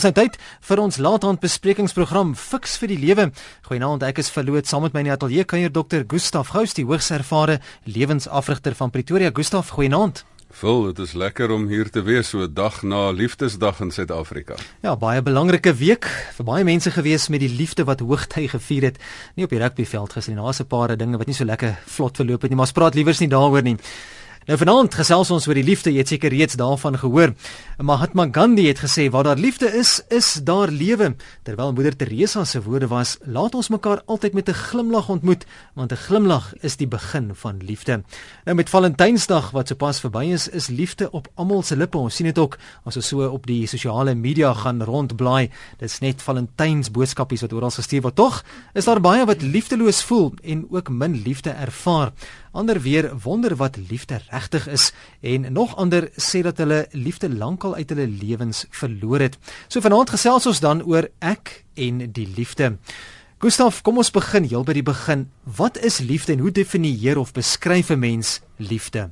Ons het tyd vir ons laathand besprekingsprogram Fix vir die lewe. Goeienaand, ek is verloot saam met my in die ateljee kuier dokter Gustaf Gous, die hoogs ervare lewensafrigter van Pretoria. Gustaf, goeienaand. Vol, dit is lekker om hier te wees so 'n dag na Liefdesdag in Suid-Afrika. Ja, baie belangrike week vir baie mense gewees met die liefde wat hoogtyd gevier het. Nie op die rugbyveld gister nie, daar's 'n paar dinge wat nie so lekker vlot verloop het nie, maar ons praat liewers nie daaroor nie. Nou vanaand gesels ons oor die liefde, jy het seker reeds daarvan gehoor. Mahatma Gandhi het gesê waar daar liefde is, is daar lewe. Terwyl moeder Teresa se woorde was, laat ons mekaar altyd met 'n glimlag ontmoet, want 'n glimlag is die begin van liefde. Nou met Valentynsdag wat sopas verby is, is liefde op almal se lippe. Ons sien dit ook as ons so op die sosiale media gaan rondblaai. Dit's net Valentyns boodskapies wat oral gestuur word. Tog is daar baie wat liefdeloos voel en ook min liefde ervaar. Ander weer wonder wat liefde regtig is en nog ander sê dat hulle liefde lankal uit hulle lewens verloor het. So vanaand gesels ons dan oor ek en die liefde. Gustaf, kom ons begin heel by die begin. Wat is liefde en hoe definieer of beskryf 'n mens liefde?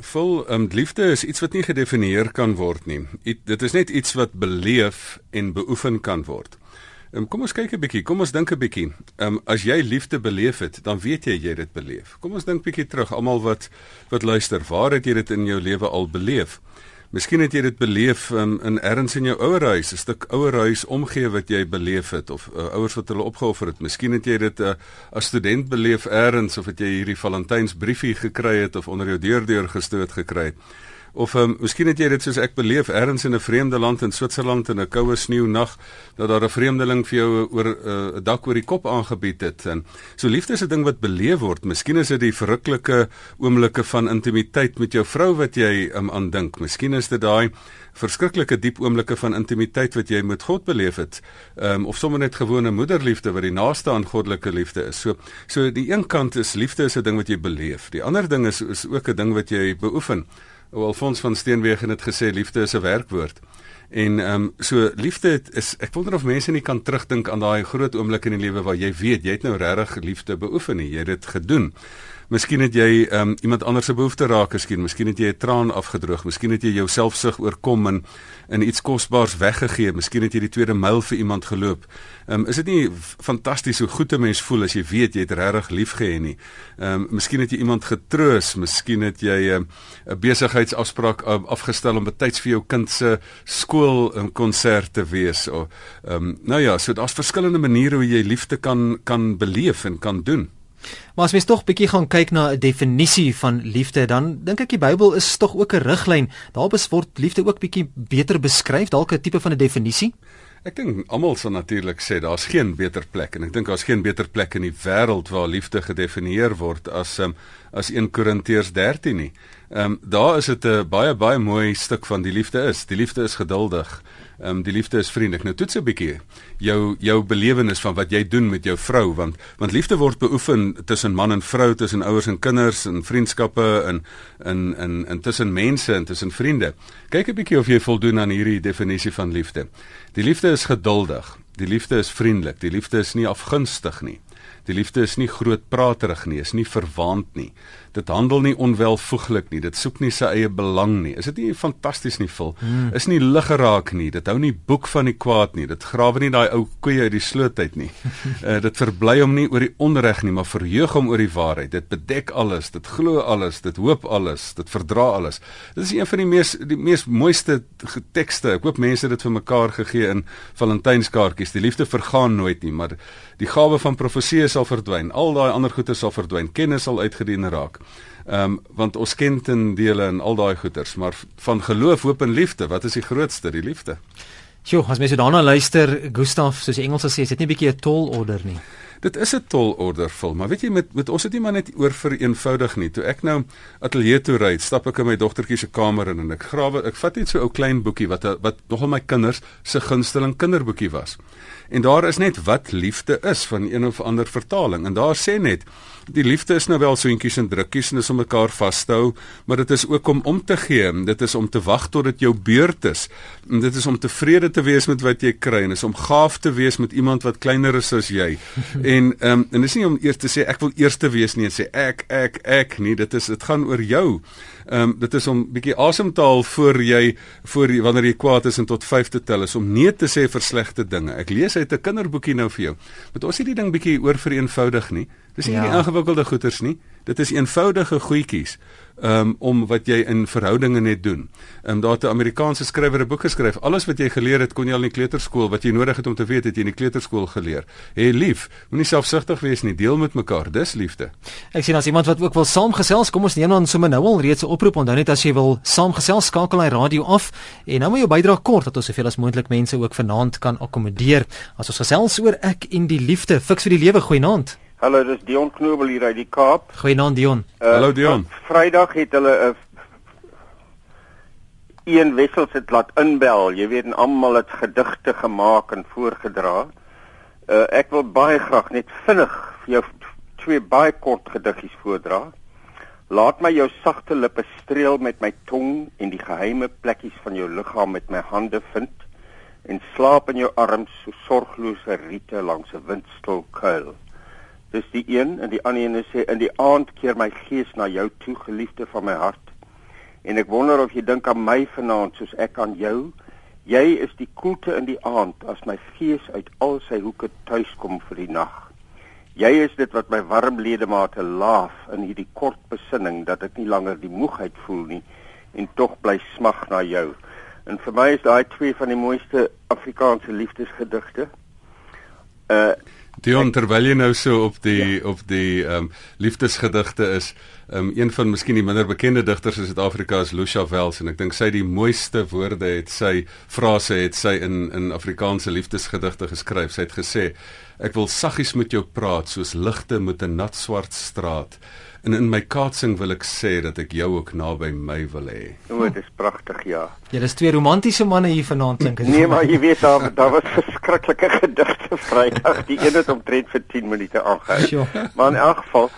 Vol um, liefde is iets wat nie gedefinieer kan word nie. Dit is net iets wat beleef en beoefen kan word. Um, kom ons kyk 'n bietjie. Kom ons dink 'n bietjie. Ehm um, as jy liefde beleef het, dan weet jy jy het dit beleef. Kom ons dink bietjie terug. Almal wat wat luister, waar het jy dit in jou lewe al beleef? Miskien het jy dit beleef um, in erns in jou ouerhuis, 'n stuk ouerhuis omgee wat jy beleef het of uh, ouers wat hulle opgeoffer het. Miskien het jy dit uh, as student beleef erns of het jy hierdie Valentynsbriefie gekry het of onder jou deur deur gestoot gekry het. Of um, miskien het jy dit soos ek beleef ergens in 'n vreemde land in Switserland in 'n koue sneeunag dat daar 'n vreemdeling vir jou oor eh, 'n uh, dak oor die kop aangebied het. En so liefde is 'n ding wat beleef word. Miskien is dit die verruklike oomblikke van intimiteit met jou vrou wat jy um, aan dink. Miskien is dit daai verskriklike diep oomblikke van intimiteit wat jy met God beleef het. Um, of sommer net gewone moederliefde wat die naaste aan goddelike liefde is. So so die een kant is liefde is 'n ding wat jy beleef. Die ander ding is is ook 'n ding wat jy beoefen. Alfons van Steenwegen het gesê liefde is 'n werkwoord. En ehm um, so liefde is ek wonder of mense nie kan terugdink aan daai groot oomblik in die lewe waar jy weet jy het nou regtig liefde beoefen nie, jy het dit gedoen. Miskien het jy um, iemand anders se behoefte raak geskien, miskien het jy 'n traan afgedroog, miskien het jy jou selfsug oorkom en in iets kosbaars weggegee, miskien het jy die tweede myl vir iemand geloop. Um, is dit nie fantasties hoe goed 'n mens voel as jy weet jy het regtig liefgehê nie? Ehm um, miskien het jy iemand getroos, miskien het jy 'n um, besigheidsafspraak um, afgestel om betyds vir jou kind se skool 'n konsert te wees of ehm um, nou ja, so daar's verskillende maniere hoe jy liefde kan kan beleef en kan doen. Maar as mens tog bietjie gaan kyk na 'n definisie van liefde, dan dink ek die Bybel is tog ook 'n riglyn. Daar word liefde ook bietjie beter beskryf, dalk 'n tipe van 'n definisie. Ek dink almal sal natuurlik sê daar's geen beter plek en ek dink daar's geen beter plek in die wêreld waar liefde gedefinieer word as um, as 1 Korintiërs 13 nie. Ehm um, daar is dit 'n baie baie mooi stuk van die liefde is. Die liefde is geduldig. Ehm um, die liefde is vriendelik. Nou toets 'n bietjie jou jou belewenis van wat jy doen met jou vrou want want liefde word beoefen tussen man en vrou, tussen ouers en kinders, in vriendskappe en in in in tussen mense en tussen vriende. Kyk 'n bietjie of jy voldoen aan hierdie definisie van liefde. Die liefde is geduldig. Die liefde is vriendelik. Die liefde is nie afgunstig nie. Die liefde is nie grootpraterig nie, is nie verwaand nie. Dit handel nie onwelvoeglik nie. Dit soek nie sy eie belang nie. Is dit nie fantasties nie, Phil? Hmm. Is nie lig geraak nie. Dit hou nie boek van die kwaad nie. Dit grawe nie daai ou koeie uit die sloot uit nie. uh, dit verbly hom nie oor die onreg nie, maar verheug hom oor die waarheid. Dit bedek alles, dit glo alles, dit hoop alles, dit verdra alles. Dit is een van die mees die mees mooiste tekste. Ek hoop mense het dit vir mekaar gegee in Valentynskaartjies. Die liefde vergaan nooit nie, maar die gawe van profesie sal verdwyn. Al daai ander goeie sal verdwyn. Kennis sal uitgedien raak. Ehm um, want ons ken ten dele en al daai goeters, maar van geloof, hoop en liefde, wat is die grootste? Die liefde. Sjoe, as mens daarna luister, Gustaf, soos die Engelse sê, is dit nie 'n bietjie 'n tall order nie. Dit is 'n tall order vol, maar weet jy met met ons het nie maar net oor vir eenvoudig nie. Toe ek nou ateljee toe ry, stap ek in my dogtertjie se kamer in en ek grawe, ek vat net so 'n ou klein boekie wat wat nogal my kinders se gunsteling kinderboekie was. En daar is net wat liefde is van een of ander vertaling en daar sê net die liefde is nou wel soentjies en drukkies en is om mekaar vas te hou, maar dit is ook om om te gee. Dit is om te wag tot dit jou beurt is. En dit is om tevrede te wees met wat jy kry en is om gaaf te wees met iemand wat kleiner is as jy En ehm um, en dis nie om eers te sê ek wil eerste wees nie en sê ek ek ek nie, dit is dit gaan oor jou. Ehm um, dit is om bietjie asem te haal voor jy voor jy, wanneer jy kwaad is en tot 5 te tel is om nee te sê vir slegte dinge. Ek lees uit 'n kinderboekie nou vir jou. Moet ons hierdie ding bietjie oor vereenvoudig nie. Dis nie ja. die ingewikkelde goeters nie. Dit is eenvoudige goedjies um, om wat jy in verhoudinge net doen. Ehm um, daar het 'n Amerikaanse skrywer 'n boek geskryf. Alles wat jy geleer het kon jy al in die kleuterskool wat jy nodig het om te weet het jy in die kleuterskool geleer. Hé hey, lief, moenie selfsugtig wees nie. Deel met mekaar. Dis liefde. Ek sien as iemand wat ook wil saamgesels, kom ons neem dan sommer nou al reeds 'n oproep. Onthou net as jy wil saamgesels, skakel hy radio af en nou moet jy bydra kort dat ons soveel as moontlik mense ook vanaand kan akkommodeer. As ons gesels oor ek en die liefde, fiks vir die lewe goeienaand. Hallo, dis Dion Knobel hier uit die Kaap. Goeienaand Dion. Uh, Hallo Dion. Vrydag het hulle 'n uh, een wissels het laat inbel. Jy weet, almal het gedigte gemaak en voorgedra. Uh, ek wil baie graag net vinnig vir jou twee baie kort gediggies voordra. Laat my jou sagte lippe streel met my tong en die geheime plekkies van jou liggaam met my hande vind en slaap in jou arms so sorglose riete langs 'n windstil kuil. Dis die een en die ander een sê in die aand keer my gees na jou toe geliefde van my hart. En ek wonder of jy dink aan my vanaand soos ek aan jou. Jy is die koelte in die aand as my gees uit al sy hoeke tuis kom vir die nag. Jy is dit wat my warm ledemate laaf in hierdie kort besinning dat ek nie langer die moegheid voel nie en tog bly smag na jou. En vir my is daai twee van die mooiste Afrikaanse liefdesgedigte. Uh Dion terwyl jy nou so op die ja. op die ehm um, liefdesgedigte is, um, een van miskien die minder bekende digters in Suid-Afrika is Lucia Wells en ek dink sy die mooiste woorde het sy frase het sy in in Afrikaanse liefdesgedigte geskryf. Sy het gesê: Ek wil saggies met jou praat soos ligte met 'n nat swart straat. En in my kaatsing wil ek sê dat ek jou ook naby my wil hê. O, dit is pragtig, ja. Ja, dis twee romantiese manne hier vanaand klink. Nee, maar jy weet daar daar was verskriklike gedigte Vrydag. Die een het omtrent vir 10 minute aangehou. Maar in elk geval,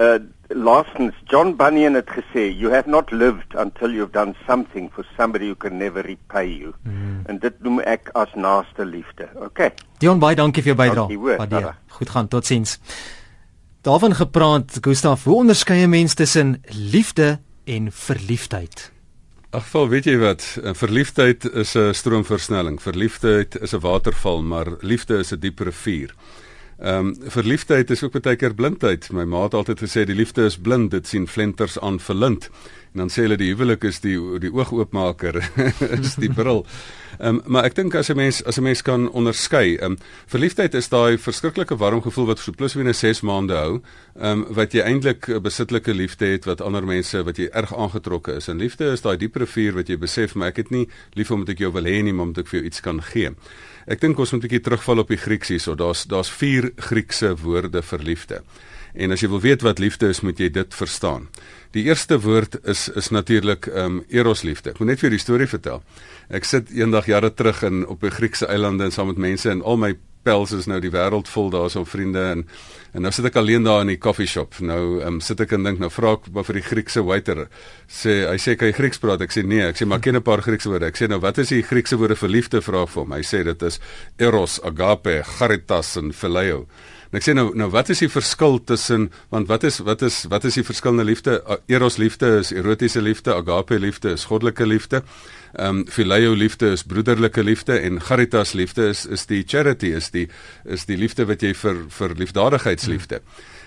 uh laastens John Bunyan het gesê, you have not lived until you've done something for somebody who can never repay you. Mm. En dit noem ek as naaste liefde. Okay. Dion, baie dankie vir jou bydrae. Goed gaan, totsiens. Daarvan gepraat, Gustaf, hoe onderskei 'n mens tussen liefde en verliefdheid? Ag, val, weet jy wat? Verliefdheid is 'n stroomversnelling. Verliefdheid is 'n waterval, maar liefde is 'n diep rivier. Ehm um, verliefdheid is ook baie keer blindheid. My ma het altyd gesê die liefde is blind, dit sien flenters aan verlind. En dan sê hulle die huwelik is die die oogoopmaker, is die bril. Ehm um, maar ek dink as 'n mens as 'n mens kan onderskei, ehm um, verliefdheid is daai verskriklike warm gevoel wat so plus minus 6 maande hou, ehm um, wat jy eintlik 'n besittelike liefde het wat ander mense wat jy erg aangetrokke is. En liefde is daai diep rivier wat jy besef, maar ek het nie lief omdat ek jou wil hê nie, maar omdat ek vir jou iets kan gee. Ek dink ons moet 'n bietjie terugval op die Grieks hierso. Daar's daar's vier Griekse woorde vir liefde. En as jy wil weet wat liefde is, moet jy dit verstaan. Die eerste woord is is natuurlik ehm um, eros liefde. Ek moet net vir die storie vertel. Ek sit eendag jare terug in op 'n Griekse eilande en saam met mense en al my pels is nou die wêreld vol daarso vriende en en nou sit ek alleen daar in die koffie shop. Nou ehm um, sit ek en dink nou vra ek vir die Griekse waiter sê hy sê kan jy Grieks praat? Ek sê nee, ek sê maar ken 'n paar Griekse woorde. Ek sê nou wat is die Griekse woorde vir liefde vra vir hom. Hy sê dit is eros, agape, charitas en phileo. En ek sê nou nou wat is die verskil tussen want wat is wat is wat is die verskillende liefde? Eros liefde is erotiese liefde, agape liefde is goddelike liefde. Ehm um, phileo liefde is broederlike liefde en charitas liefde is is die charity is die is die liefde wat jy vir vir liefdadigheidsliefde.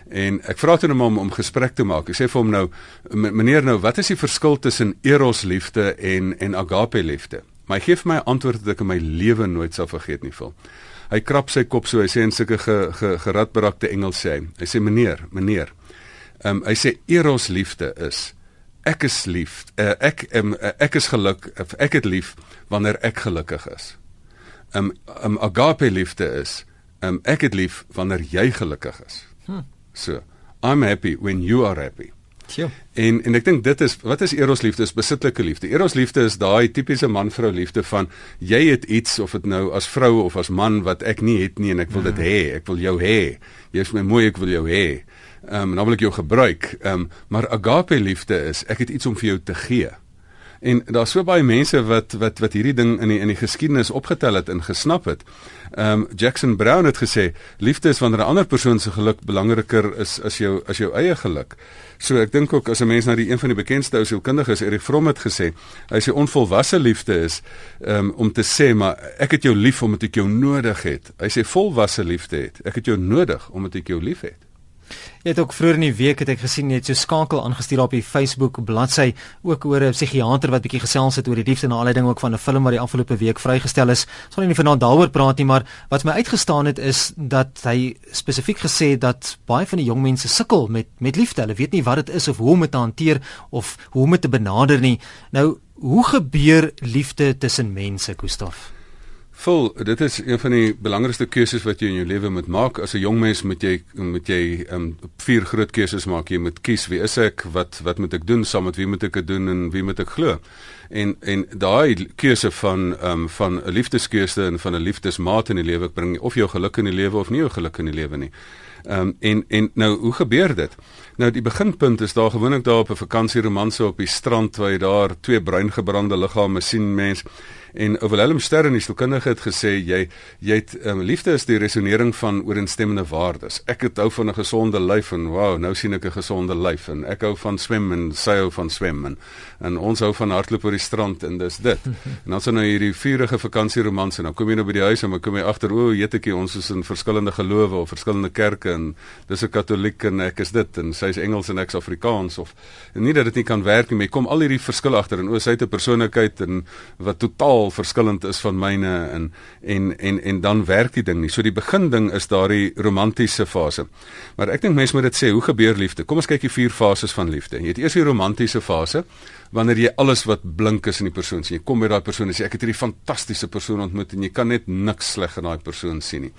En ek vra toe hom om om gesprek te maak. Ek sê vir hom nou meneer nou wat is die verskil tussen eros liefde en en agape liefde? Maar hy gee vir my antwoord wat ek in my lewe nooit sal vergeet nie, vol hy krap sy kop so hy sê in sulke ge, ge, geradberakte Engels sê hy. Hy sê meneer, meneer. Ehm um, hy sê eros liefde is ek is lief. Uh, ek um, ek is geluk ek het lief wanneer ek gelukkig is. Um, um, agape liefde is um, ek het lief wanneer jy gelukkig is. Hm. So, I'm happy when you are happy. Ja. En en ek dink dit is wat is eros liefde? Is besittelike liefde. Eros liefde is daai tipiese man-vrou liefde van jy het iets of dit nou as vrou of as man wat ek nie het nie en ek wil dit ja. hê. Ek wil jou hê. Jy is my mooi, ek wil jou hê. Ehm um, en dan wil ek jou gebruik. Ehm um, maar agape liefde is ek het iets om vir jou te gee. En daar's so baie mense wat wat wat hierdie ding in die in die geskiedenis opgetel het en gesnap het. Ehm um, Jackson Brown het gesê liefde is wanneer 'n ander persoon se geluk belangriker is as jou as jou eie geluk. So ek dink ook as 'n mens na die een van die bekendste ou sielkundiges Erik Fromm het gesê, hy sê onvolwasse liefde is um, om te sê maar ek het jou lief omdat ek jou nodig het. Hy sê volwasse liefde het ek het jou nodig omdat ek jou liefhet. Jy het ook vroeër in die week het ek gesien het so skakel aangestuur op die Facebook bladsy ook oor 'n psigiater wat bietjie gesels het oor die liefde en al die ding ook van 'n film wat die afgelope week vrygestel is. Ons gaan nie vanaand daaroor praat nie, maar wat my uitgestaan het is dat hy spesifiek gesê dat baie van die jong mense sukkel met met liefde. Hulle weet nie wat dit is of hoe om dit te hanteer of hoe om dit te benader nie. Nou, hoe gebeur liefde tussen mense, Gustaf? Vol, dit is een van die belangrikste keuses wat jy in jou lewe moet maak. As 'n jong mens moet jy moet jy um vier groot keuses maak. Jy moet kies wie is ek? Wat wat moet ek doen? Saam met wie moet ek dit doen en wie moet ek glo? En en daai keuse van um van 'n liefdeskeuse en van 'n liefdesmaat in die lewe bring of jou geluk in die lewe of nie jou geluk in die lewe nie. Um en en nou hoe gebeur dit? Nou die beginpunt is daar gewoonlik daar op 'n vakansieromanse op die strand waar jy daar twee bruin gebrande liggame sien mens En Willem Ster in die sielkundige het gesê jy jy het um, liefde is die resonering van ooreenstemmende waardes. Ek het hou van 'n gesonde lyf en wow, nou sien ek 'n gesonde lyf en ek hou van swem en sy hou van swem en, en ons hou van hardloop oor die strand en dis dit. En dan sien nou hierdie vurige vakansieromans en dan kom jy nou by die huis en dan kom jy agter o, jetetjie ons is in verskillende gelowe of verskillende kerke en dis 'n katoliek en ek is dit en sy is Engels en ek is Afrikaans of nie dat dit nie kan werk nie, maar jy kom al hierdie verskille agter en o, sy het 'n persoonlikheid en wat totaal totaal verskillend is van myne en en en en dan werk die ding nie. So die begin ding is daardie romantiese fase. Maar ek dink mense moet dit sê, hoe gebeur liefde? Kom ons kyk die vier fases van liefde. Jy het eers die romantiese fase wanneer jy alles wat blink is in die persoon sien. Jy kom by daai persoon en sê ek het hierdie fantastiese persoon ontmoet en jy kan net niks sleg in daai persoon sien nie.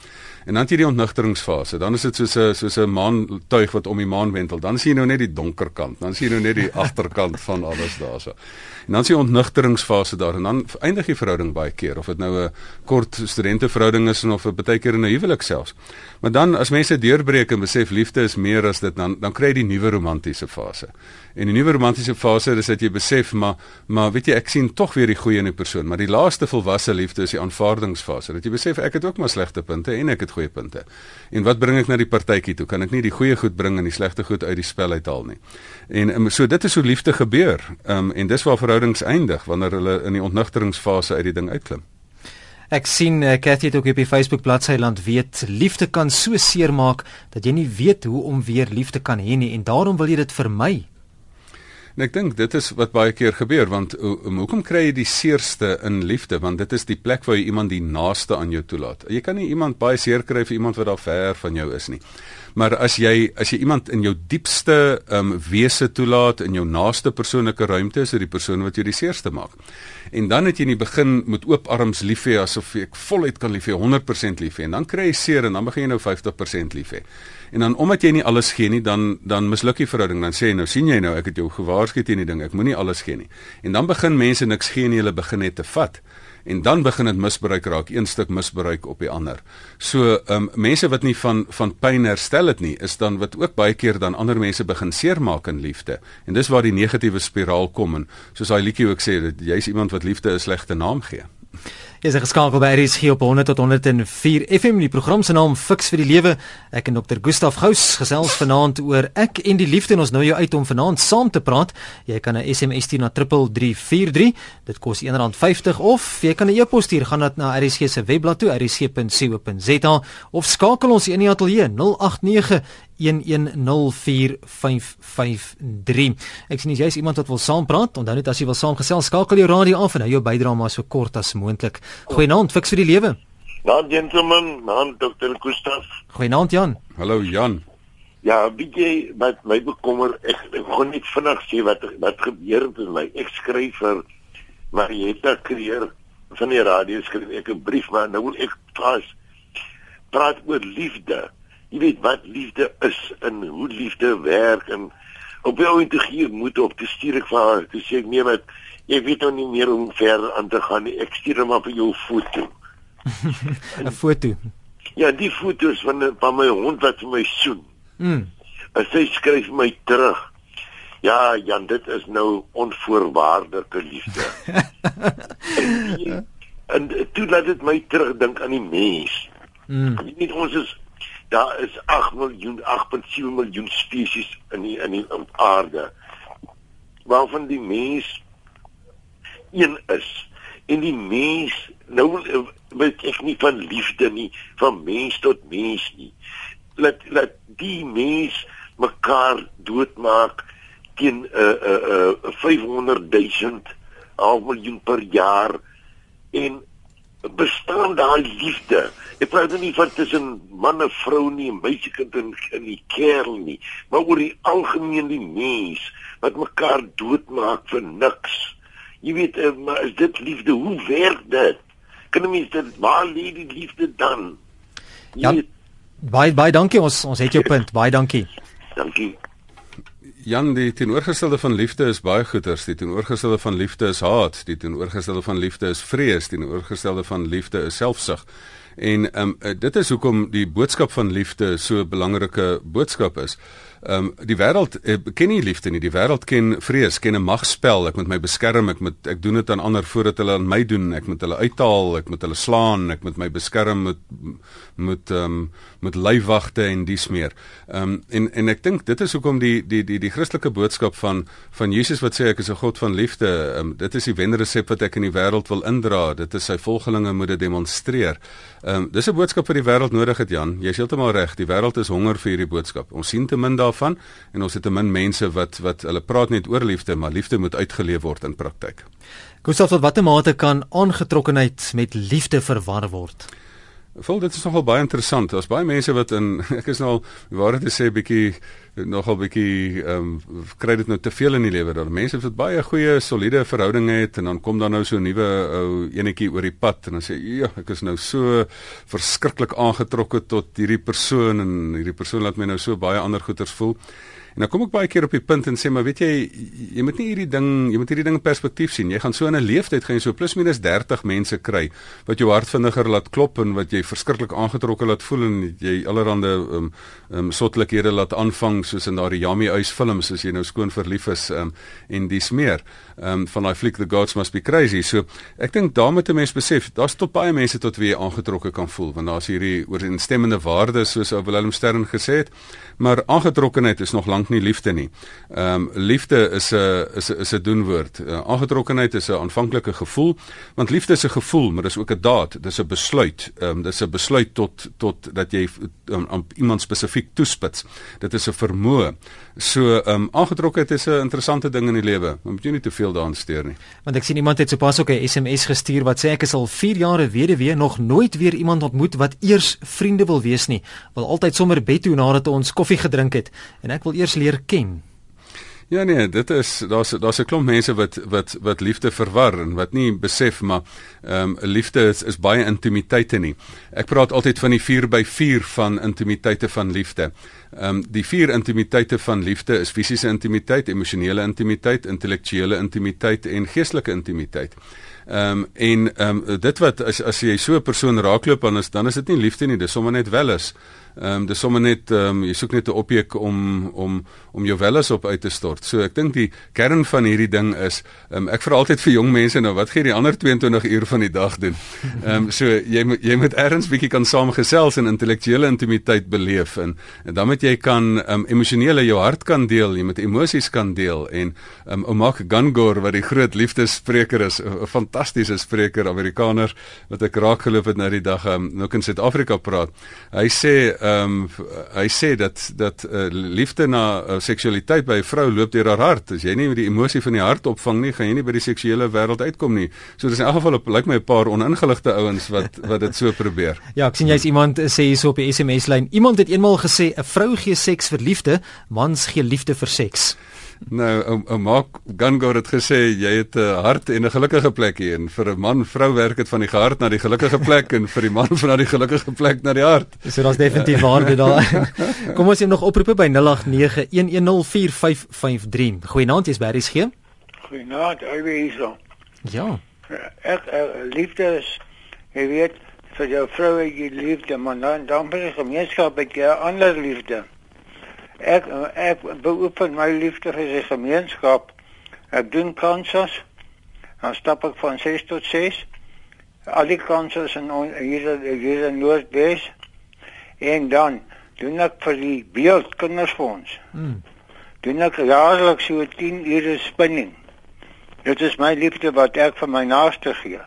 En dan het jy die ontnigteringsfase. Dan is dit soos 'n soos 'n maantuig wat om die maan wentel. Dan sien jy nou net die donker kant. Dan sien jy nou net die agterkant van alles daarso. En dan is die ontnigteringsfase daar en dan eindig die verhouding baie keer of dit nou 'n kort studenteverhouding is of 'n baie keer 'n huwelik selfs. Maar dan as mense deurbreek en besef liefde is meer as dit dan dan kry jy die nuwe romantiese fase. En die nuwe romantiese fase is dat jy besef maar maar weet jy ek sien tog weer die goeie in 'n persoon, maar die laaste volwasse liefde is die aanvaardingsfase. Dat jy besef ek het ook maar slegte punte en ek het goeie punte. En wat bring ek na die partytjie toe? Kan ek nie die goeie goed bring en die slegte goed uit die spel uithaal nie. En um, so dit is hoe liefde gebeur. Ehm um, en dis waar verhoudings eindig wanneer hulle in die ontnigteringsfase uit die ding uitklim. Ek sien uh, Cathy het ook op die Facebook bladsy land weet liefde kan so seer maak dat jy nie weet hoe om weer liefde kan hê nie en daarom wil jy dit vermy. En ek dink dit is wat baie keer gebeur want um, hoekom kry jy die seerste in liefde want dit is die plek waar jy iemand die naaste aan jou toelaat. Jy kan nie iemand baie seer kry vir iemand wat daar ver van jou is nie. Maar as jy as jy iemand in jou diepste um wese toelaat in jou naaste persoonlike ruimte is dit die persoon wat jou die seerste maak. En dan het jy in die begin met oop arms lief hê asof ek voluit kan lief hê 100% lief hê en dan kry jy seer en dan begin jy nou 50% lief hê. En dan omdat jy nie alles gee nie, dan dan misluk die verhouding. Dan sê jy nou, sien jy nou, ek het jou gewaarsku teen die ding. Ek moenie alles gee nie. En dan begin mense niks gee nie, hulle begin net te vat. En dan begin dit misbruik raak, een stuk misbruik op die ander. So, ehm um, mense wat nie van van pyn herstel het nie, is dan wat ook baie keer dan ander mense begin seermaak in liefde. En dis waar die negatiewe spiraal kom en soos daai liedjie ook sê, dat jy's iemand wat liefde 'n slegte naam gee. Jy is geskakel by RSG op 100 tot 104 FM die program se naam Fix vir die Lewe. Ek en Dr. Gustaf Gous gesels vanaand oor ek en die liefde en ons nou jou uit om vanaand saam te praat. Jy kan 'n SMS stuur na 3343. Dit kos R1.50 of jy kan 'n e-pos stuur gaan dit na RSG se webblad toe rsg.co.za of skakel ons in die ateljee 089 1104553. Ek sien jy's iemand wat wil saampraat. Onthou net as jy wil saamgesels, skakel jou radio af en hou jou bydrae maar so kort as moontlik. Goeienaand, fiks vir die lewe. Nou gentlemen, nou Dr. Gustaf. Goeienaand Jan. Hallo Jan. Ja, bietjie wat my bekommer, ek, ek gaan net vinnig sê wat wat gebeur het met my. Ek skryf vir Marietta Creer van die radio skryf ek 'n brief maar nou wil ek pas praat oor liefde jy weet wat liefde is en hoe liefde werk en op jou integreer moet op te stuur ek vir haar te sê nee met ek weet nou nie meer hoe ver aan te gaan nie ek stuur hom op jou foto 'n foto ja die foto's van van my hond wat vir my soen mm. en sy skryf my terug Ja, Jan, dit is nou onvoorwaardelike liefde. en, en toe laat dit my terugdink aan die mens. Mm. Jy weet ons is daar is 8 miljoen 8.7 miljoen spesies in die in die aarde. Waarvan die mens een is. En die mens nou weet ek nie van liefde nie, van mens tot mens nie. Laat laat die mens mekaar doodmaak teen 'n uh, uh, uh, 500 000 half miljoen per jaar en bestaan daar liefde? Ek praat nie van tussen man en vrou nie, meisiekind en in die kerel nie, maar oor die algemeen die mens wat mekaar doodmaak vir niks. Jy weet, uh, maar is dit liefde? Hoe werk dit? Kan mens dit waar lê die liefde dan? Jy ja, baie baie dankie ons ons het jou punt. Baie dankie. Dankie. Jan, die teenoorgestelde van liefde is baie goeters. Die teenoorgestelde van liefde is haat. Die teenoorgestelde van liefde is vrees. Die teenoorgestelde van liefde is selfsug. En ehm um, dit is hoekom die boodskap van liefde so 'n belangrike boodskap is. Ehm um, die wêreld uh, ken nie liefde nie. Die wêreld ken vrees, ken 'n magspel. Ek moet my beskerm, ek moet ek doen dit aan ander voordat hulle aan my doen. Ek moet hulle uithaal, ek moet hulle slaan, ek moet my beskerm met met ehm um, met lyfwagte en dies meer. Ehm um, en en ek dink dit is hoekom die die die die Christelike boodskap van van Jesus wat sê ek is 'n God van liefde. Ehm um, dit is die wenresep wat ek in die wêreld wil indra. Dit is sy volgelinge moet dit demonstreer. Ehm um, dis 'n boodskap wat die wêreld nodig het, Jan. Jy's heeltemal reg. Die wêreld is honger vir hierdie boodskap. Ons sien te min daarvan en ons het te min mense wat wat hulle praat net oor liefde, maar liefde moet uitgeleef word in praktyk. Gustav, tot watter mate kan aangetrokkenheid met liefde verwar word? Vol dit is nogal baie interessant. Daar's baie mense wat in ek is nou waar dit sê bietjie nogal bietjie ehm um, kry dit nou te veel in die lewe dat mense wat baie goeie soliede verhoudinge het en dan kom daar nou so 'n nuwe ou enetjie oor die pad en dan sê ja, ek is nou so verskriklik aangetrokke tot hierdie persoon en hierdie persoon laat my nou so baie ander goeters voel. En dan kom ek baie keer op die punt en sê maar weet jy jy moet nie hierdie ding jy moet hierdie ding in perspektief sien. Jy gaan so in 'n leeftyd gaan jy so plus minus 30 mense kry wat jou hart vinniger laat klop en wat jy verskriklik aangetrokke laat voel en jy allerhande um um sottelikhede laat aanvang soos in daardie Yummy Eyes films as jy nou skoon verlief is um en dis meer um van daai fliek The Gods Must Be Crazy. So ek dink daarmee te mens besef daar's tot baie mense tot wie jy aangetrokke kan voel want daar's hierdie ooreenstemmende waardes soos Willem Stern gesê het. Maar aangetrokkenheid is nog lank nie liefde nie. Ehm um, liefde is 'n is 'n is 'n doenwoord. Uh, aangetrokkenheid is 'n aanvanklike gevoel, want liefde is 'n gevoel, maar dis ook 'n daad. Dis 'n besluit. Ehm um, dis 'n besluit tot tot dat jy um, aan iemand spesifiek toespits. Dit is 'n vermoë. So ehm um, aangetrokkenheid is 'n interessante ding in die lewe. Moet jy nie te veel daaraan steur nie. Want ek sien iemand het sopas ook 'n SMS gestuur wat sê ek is al 4 jaar weduwee, nog nooit weer iemand ontmoet wat eers vriende wil wees nie. Wil altyd sommer bed toe nadat ons koffie gedrink het en ek wil eers leer ken. Ja nee, dit is daar's daar's 'n klomp mense wat wat wat liefde verwar en wat nie besef maar ehm um, liefde is is baie intimiteite nie. Ek praat altyd van die 4 by 4 van intimiteite van liefde. Ehm um, die vier intimiteite van liefde is fisiese intimiteit, emosionele intimiteit, intellektuele intimiteit en geestelike intimiteit. Ehm um, en ehm um, dit wat as as jy so 'n persoon raakloop dan is dan is dit nie liefde nie, dis sommer net welis. Ehm um, dis sommer net ehm um, jy soek net 'n objek om om om jou welis op uit te stort. So ek dink die kern van hierdie ding is ehm um, ek vra altyd vir jong mense nou wat gee die ander 22 uur van die dag doen. Ehm um, so jy moet jy moet ergens bietjie kan saamgesels en intellektuele intimiteit beleef en, en dan moet jy kan ehm um, emosionele jou hart kan deel, jy moet emosies kan deel en ehm um, Omak Gangor wat die groot liefdesspreker is, 'n fantastiese spreker Amerikaner wat ek raak geloop het nou die dag ehm um, nou in Suid-Afrika praat. Hy sê ehm um, hy sê dat dat uh, liefde na uh, seksualiteit by 'n vrou loop deur haar hart. As jy nie met die emosie van die hart opvang nie, gaan jy nie by die seksuele wêreld uitkom nie. So dis in elk geval op lyk my 'n paar oningeligte ouens wat wat dit so probeer. Ja, ek sien jy's iemand sê hierso op die SMS lyn. Iemand het eenmal gesê 'n vrou gee seks vir liefde, mans gee liefde vir seks. Nou, ou ou maak Gangor het gesê jy het 'n hart en 'n gelukkige plek hier en vir 'n man vrou werk dit van die hart na die gelukkige plek en vir die man van na die gelukkige plek na die hart. So daar's definitief waarde daar. Kom ons sien nog oproepe by 0891104553. Goeienaand, jy's by RSG. Goeienaand, hy wees hierso. Ja. Ek uh, liefde is jy weet vir jou vrou jy liefde man dan dan vir die gemeenskap het jy ander liefde. Ek ek beoefen my liefde vir die gemeenskap. Ek doen kansas. Dan stap ek van 6 tot 6. Al die kansas in on- hier hier in Noordwes. En dan doen ek vir die beeldkindersfonds. Mm. Doen ek jaarliks so 10 ure spinning. Dit is my liefde wat ek vir my naaste gee.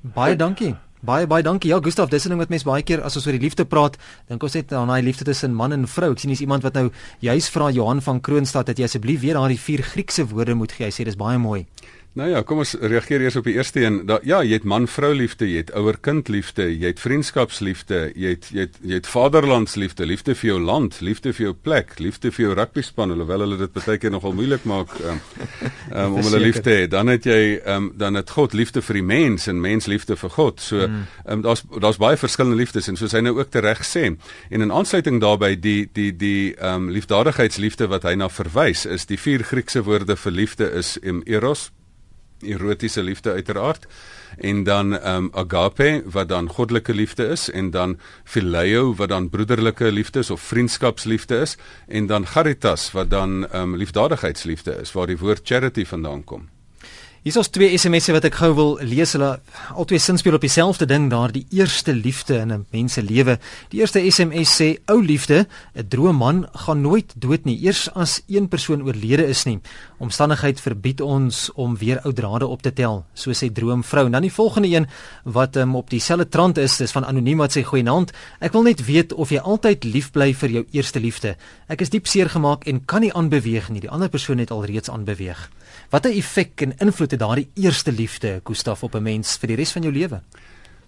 Baie dankie. Baie baie dankie. Ja, Gustaf, dis 'n ding wat mense baie keer as ons oor die liefde praat, dink ons net aan daai liefde tussen man en vrou. Ek sien hier's iemand wat nou juis vra Johan van Kroonstad dat jy asseblief weer daardie vier Griekse woorde moet gee. Hy sê dis baie mooi. Nou ja, kom ons reageer eers op die eerste een. Da, ja, jy het man-vrou liefde, jy het ouer-kind liefde, jy het vriendskapsliefde, jy het jy het jy het vaderlandsliefde, liefde vir jou land, liefde vir jou plek, liefde vir jou rugbyspan, alhoewel hulle dit baie keer nogal moeilik maak um, um, om hulle lief te hê. Dan het jy um, dan het God liefde vir die mens en mens liefde vir God. So mm. um, daar's daar's baie verskillende liefdes en soos hy nou ook tereg sê. En in aansluiting daarbey die die die ehm um, liefdadigheidsliefde wat hy na verwys is die vier Griekse woorde vir liefde is em, eros erotiese liefde uiteraard en dan ehm um, agape wat dan goddelike liefde is en dan phileo wat dan broederlike liefde is of vriendskapsliefde is en dan charitas wat dan ehm um, liefdadigheidsliefde is waar die woord charity vandaan kom. Hier is twee SMS'e wat ek gou wil lees. Hulle albei sin speel op dieselfde ding daar, die eerste liefde in 'n mens se lewe. Die eerste SMS sê: "Ou liefde, 'n droom man gaan nooit dood nie, eers as een persoon oorlede is nie. Omstandigheid verbied ons om weer ou drade op te tel," so sê droomvrou. Dan die volgende een wat um, op dieselfde trant is, dis van anoniem wat sê: "Goeienaand, ek wil net weet of jy altyd lief bly vir jou eerste liefde. Ek is diep seer gemaak en kan nie aanbeweeg nie. Die ander persoon het alreeds aanbeweeg." Watter effek en invloed het daardie eerste liefde, Gustaf, op 'n mens vir die res van jou lewe?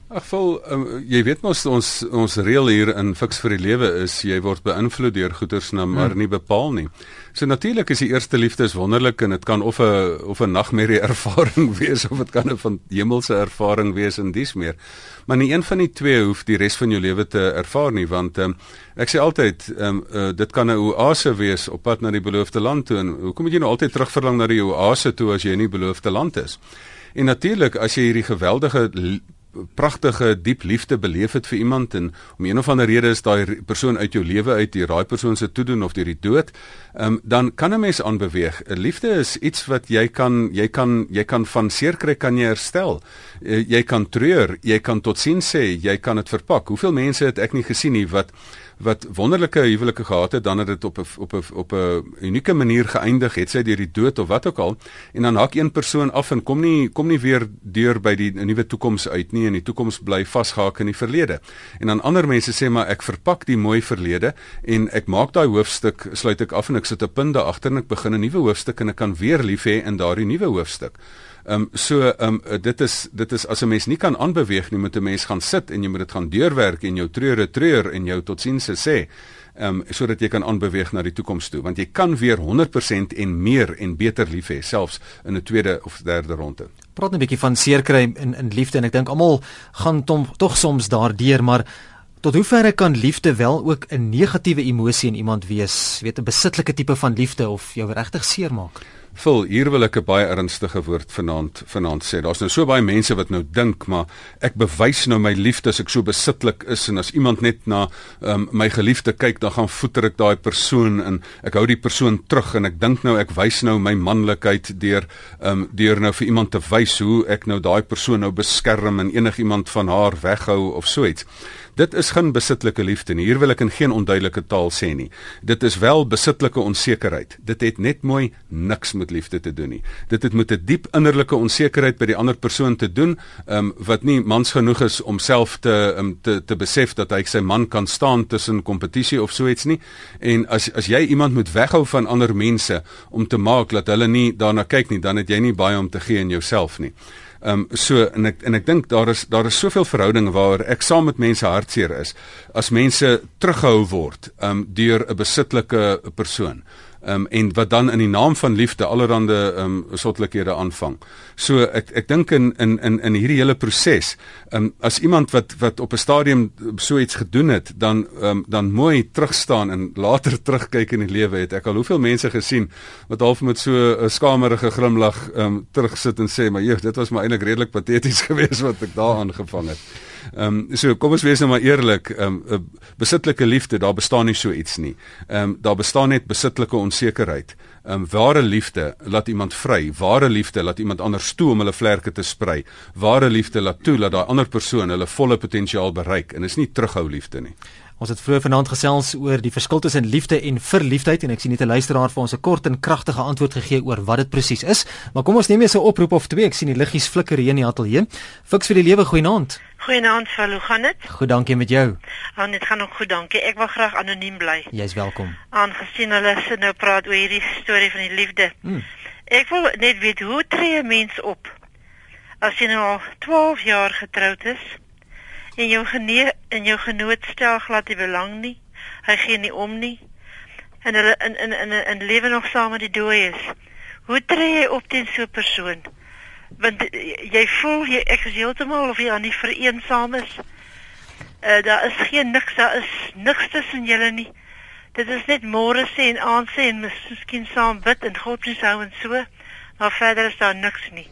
Ag vol um, jy weet mos ons ons reël hier in fiks vir die lewe is jy word beïnvloed deur goeters na maar nie bepaal nie. So natuurlik is die eerste liefde is wonderlik en dit kan of 'n of 'n nagmerrie ervaring wees of dit kan 'n van hemelse ervaring wees en dis meer. Maar nie een van die twee hoef die res van jou lewe te ervaar nie want um, ek sê altyd um, uh, dit kan 'n oase wees op pad na die beloofde land toe en hoekom moet jy nou altyd terugverlang na die oase toe as jy in die beloofde land is? En natuurlik as jy hierdie geweldige pragtige diep liefde beleef het vir iemand en om een of ander rede is daai persoon uit jou lewe uit die daai persoon se toedoen of deur die dood, um, dan kan 'n mens aanbeweeg. Liefde is iets wat jy kan jy kan jy kan van seer kry kan jy herstel. Uh, jy kan treur, jy kan totsiens sê, jy kan dit verpak. Hoeveel mense het ek nie gesien nie wat wat wonderlike huwelike gehad het, dan het dit op 'n op 'n op 'n unieke manier geëindig, het sy deur die dood of wat ook al, en dan haak een persoon af en kom nie kom nie weer deur by die nuwe toekoms uit nie en die toekoms bly vasgehake in die verlede. En dan ander mense sê maar ek verpak die mooi verlede en ek maak daai hoofstuk sluit ek af en ek sit 'n punt daar agter en ek begin 'n nuwe hoofstuk en ek kan weer lief hê in daardie nuwe hoofstuk. Ehm um, so ehm um, dit is dit is as 'n mens nie kan aanbeweeg nie, moet 'n mens gaan sit en jy moet dit gaan deurwerk en jou treure treur en jou totsiens sê ehm um, sodat jy kan aanbeweeg na die toekoms toe, want jy kan weer 100% en meer en beter lief hê selfs in 'n tweede of derde ronde. Praat 'n bietjie van seerkry in in liefde en ek dink almal gaan tom, tog soms daardeur, maar tot hoeverre kan liefde wel ook 'n negatiewe emosie in iemand wees, weet 'n besittelike tipe van liefde of jou regtig seermaak? Vul, hier wil ek 'n baie ernstige woord vanaand vanaand sê. Daar's nou so baie mense wat nou dink, maar ek bewys nou my liefde as ek so besitlik is en as iemand net na um, my geliefde kyk, dan gaan voeter ek daai persoon en ek hou die persoon terug en ek dink nou ek wys nou my manlikheid deur um, deur nou vir iemand te wys hoe ek nou daai persoon nou beskerm en enigiemand van haar weghou of so iets. Dit is geen besittelike liefde nie. Hier wil ek in geen onduidelike taal sê nie. Dit is wel besittelike onsekerheid. Dit het net mooi niks met liefde te doen nie. Dit het met 'n diep innerlike onsekerheid by die ander persoon te doen, ehm um, wat nie mans genoeg is om self te um, te te besef dat hy sy man kan staan tussen kompetisie of so iets nie. En as as jy iemand moet weghou van ander mense om te maak dat hulle nie daarna kyk nie, dan het jy nie baie om te gee in jouself nie. Ehm um, so en ek en ek dink daar is daar is soveel verhoudinge waar ek saam met mense hartseer is as mense teruggehou word ehm um, deur 'n besittelike persoon. Ehm um, en wat dan in die naam van liefde ehm um, sottelikhede aanvang. So ek ek dink in in in in hierdie hele proses, ehm um, as iemand wat wat op 'n stadium so iets gedoen het, dan ehm um, dan mooi terugstaan en later terugkyk in die lewe het ek al hoeveel mense gesien wat half met so 'n skamerige glimlag ehm um, terugsit en sê maar jeef, dit was maar eintlik redelik pateties geweest wat ek daar aangevang het. Ehm um, so kom ons wees nou maar eerlik, ehm um, besitlike liefde, daar bestaan nie so iets nie. Ehm um, daar bestaan net besitlike onsekerheid. Ehm um, ware liefde laat iemand vry. Ware liefde laat iemand anders toe om hulle vlerke te sprei. Ware liefde laat toe dat daai ander persoon hulle volle potensiaal bereik en is nie terughou liefde nie. Ons het vroeër vanaand gesels oor die verskil tussen liefde en verliefdheid en ek sien net 'n luisteraar vir ons 'n kort en kragtige antwoord gegee oor wat dit presies is. Maar kom ons neem eers 'n oproep of twee. Ek sien die liggies flikker hier in die ateljee. Fiks vir die lewe goeienaand. Goeienaand, hoe gaan dit? Goed, dankie met jou. Aan dit gaan ook goed, dankie. Ek wil graag anoniem bly. Jy's welkom. Aangesien hulle se nou praat oor hierdie storie van die liefde. Hmm. Ek wil net weet hoe tree 'n mens op as jy nou al 12 jaar getroud is? en jou genee en jou genoot stel glad nie belang nie. Hy gee nie om nie. En hulle in in in in lewe nog saam met die dooies. Hoe tree jy op teen so 'n persoon? Want jy voel jy ek is heeltemal of jy aan die vereensaam is. Uh daar is geen niks, daar is niks tussen julle nie. Dit is net môre sê en aand sê en miskien saam bid en God se hou en so. Maar verder is daar niks nie.